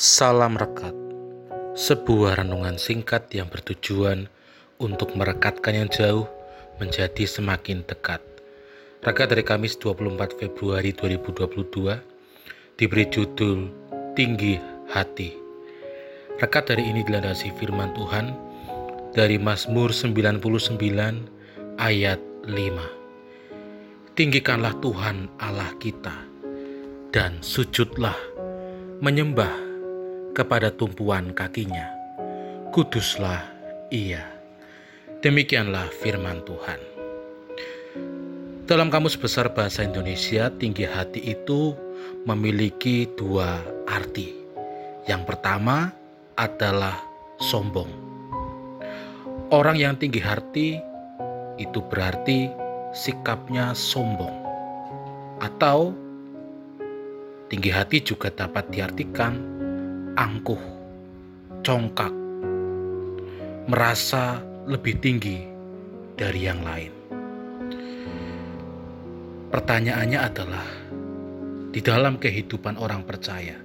Salam Rekat Sebuah renungan singkat yang bertujuan untuk merekatkan yang jauh menjadi semakin dekat. Rekat dari Kamis 24 Februari 2022 diberi judul Tinggi Hati. Rekat dari ini dilandasi firman Tuhan dari Mazmur 99 ayat 5. Tinggikanlah Tuhan Allah kita dan sujudlah menyembah kepada tumpuan kakinya. Kuduslah ia. Demikianlah firman Tuhan. Dalam Kamus Besar Bahasa Indonesia, tinggi hati itu memiliki dua arti. Yang pertama adalah sombong. Orang yang tinggi hati itu berarti sikapnya sombong. Atau tinggi hati juga dapat diartikan angkuh, congkak, merasa lebih tinggi dari yang lain. Pertanyaannya adalah, di dalam kehidupan orang percaya,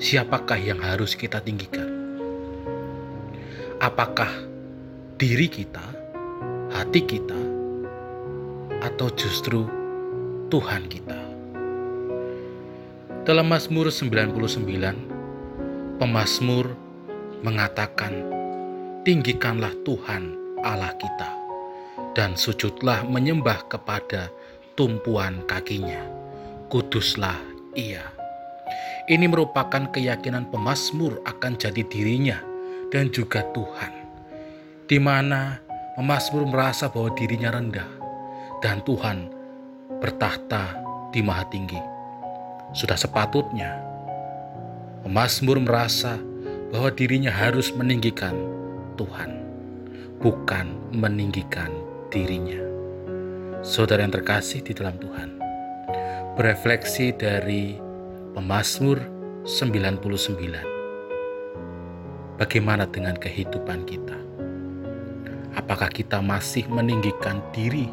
siapakah yang harus kita tinggikan? Apakah diri kita, hati kita, atau justru Tuhan kita? Dalam Mazmur 99 Pemazmur mengatakan, "Tinggikanlah Tuhan Allah kita, dan sujudlah menyembah kepada tumpuan kakinya. Kuduslah Ia." Ini merupakan keyakinan pemazmur akan jati dirinya dan juga Tuhan, di mana pemazmur merasa bahwa dirinya rendah dan Tuhan bertahta di maha tinggi. Sudah sepatutnya Mazmur merasa bahwa dirinya harus meninggikan Tuhan, bukan meninggikan dirinya. Saudara yang terkasih di dalam Tuhan, berefleksi dari Pemazmur 99. Bagaimana dengan kehidupan kita? Apakah kita masih meninggikan diri,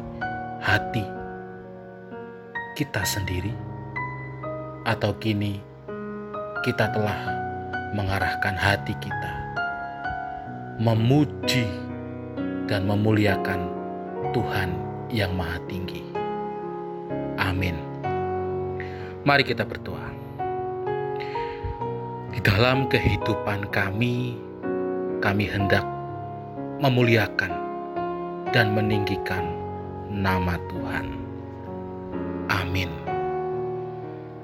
hati kita sendiri? Atau kini kita telah mengarahkan hati kita memuji dan memuliakan Tuhan yang Maha Tinggi. Amin. Mari kita berdoa. Di dalam kehidupan kami, kami hendak memuliakan dan meninggikan nama Tuhan. Amin.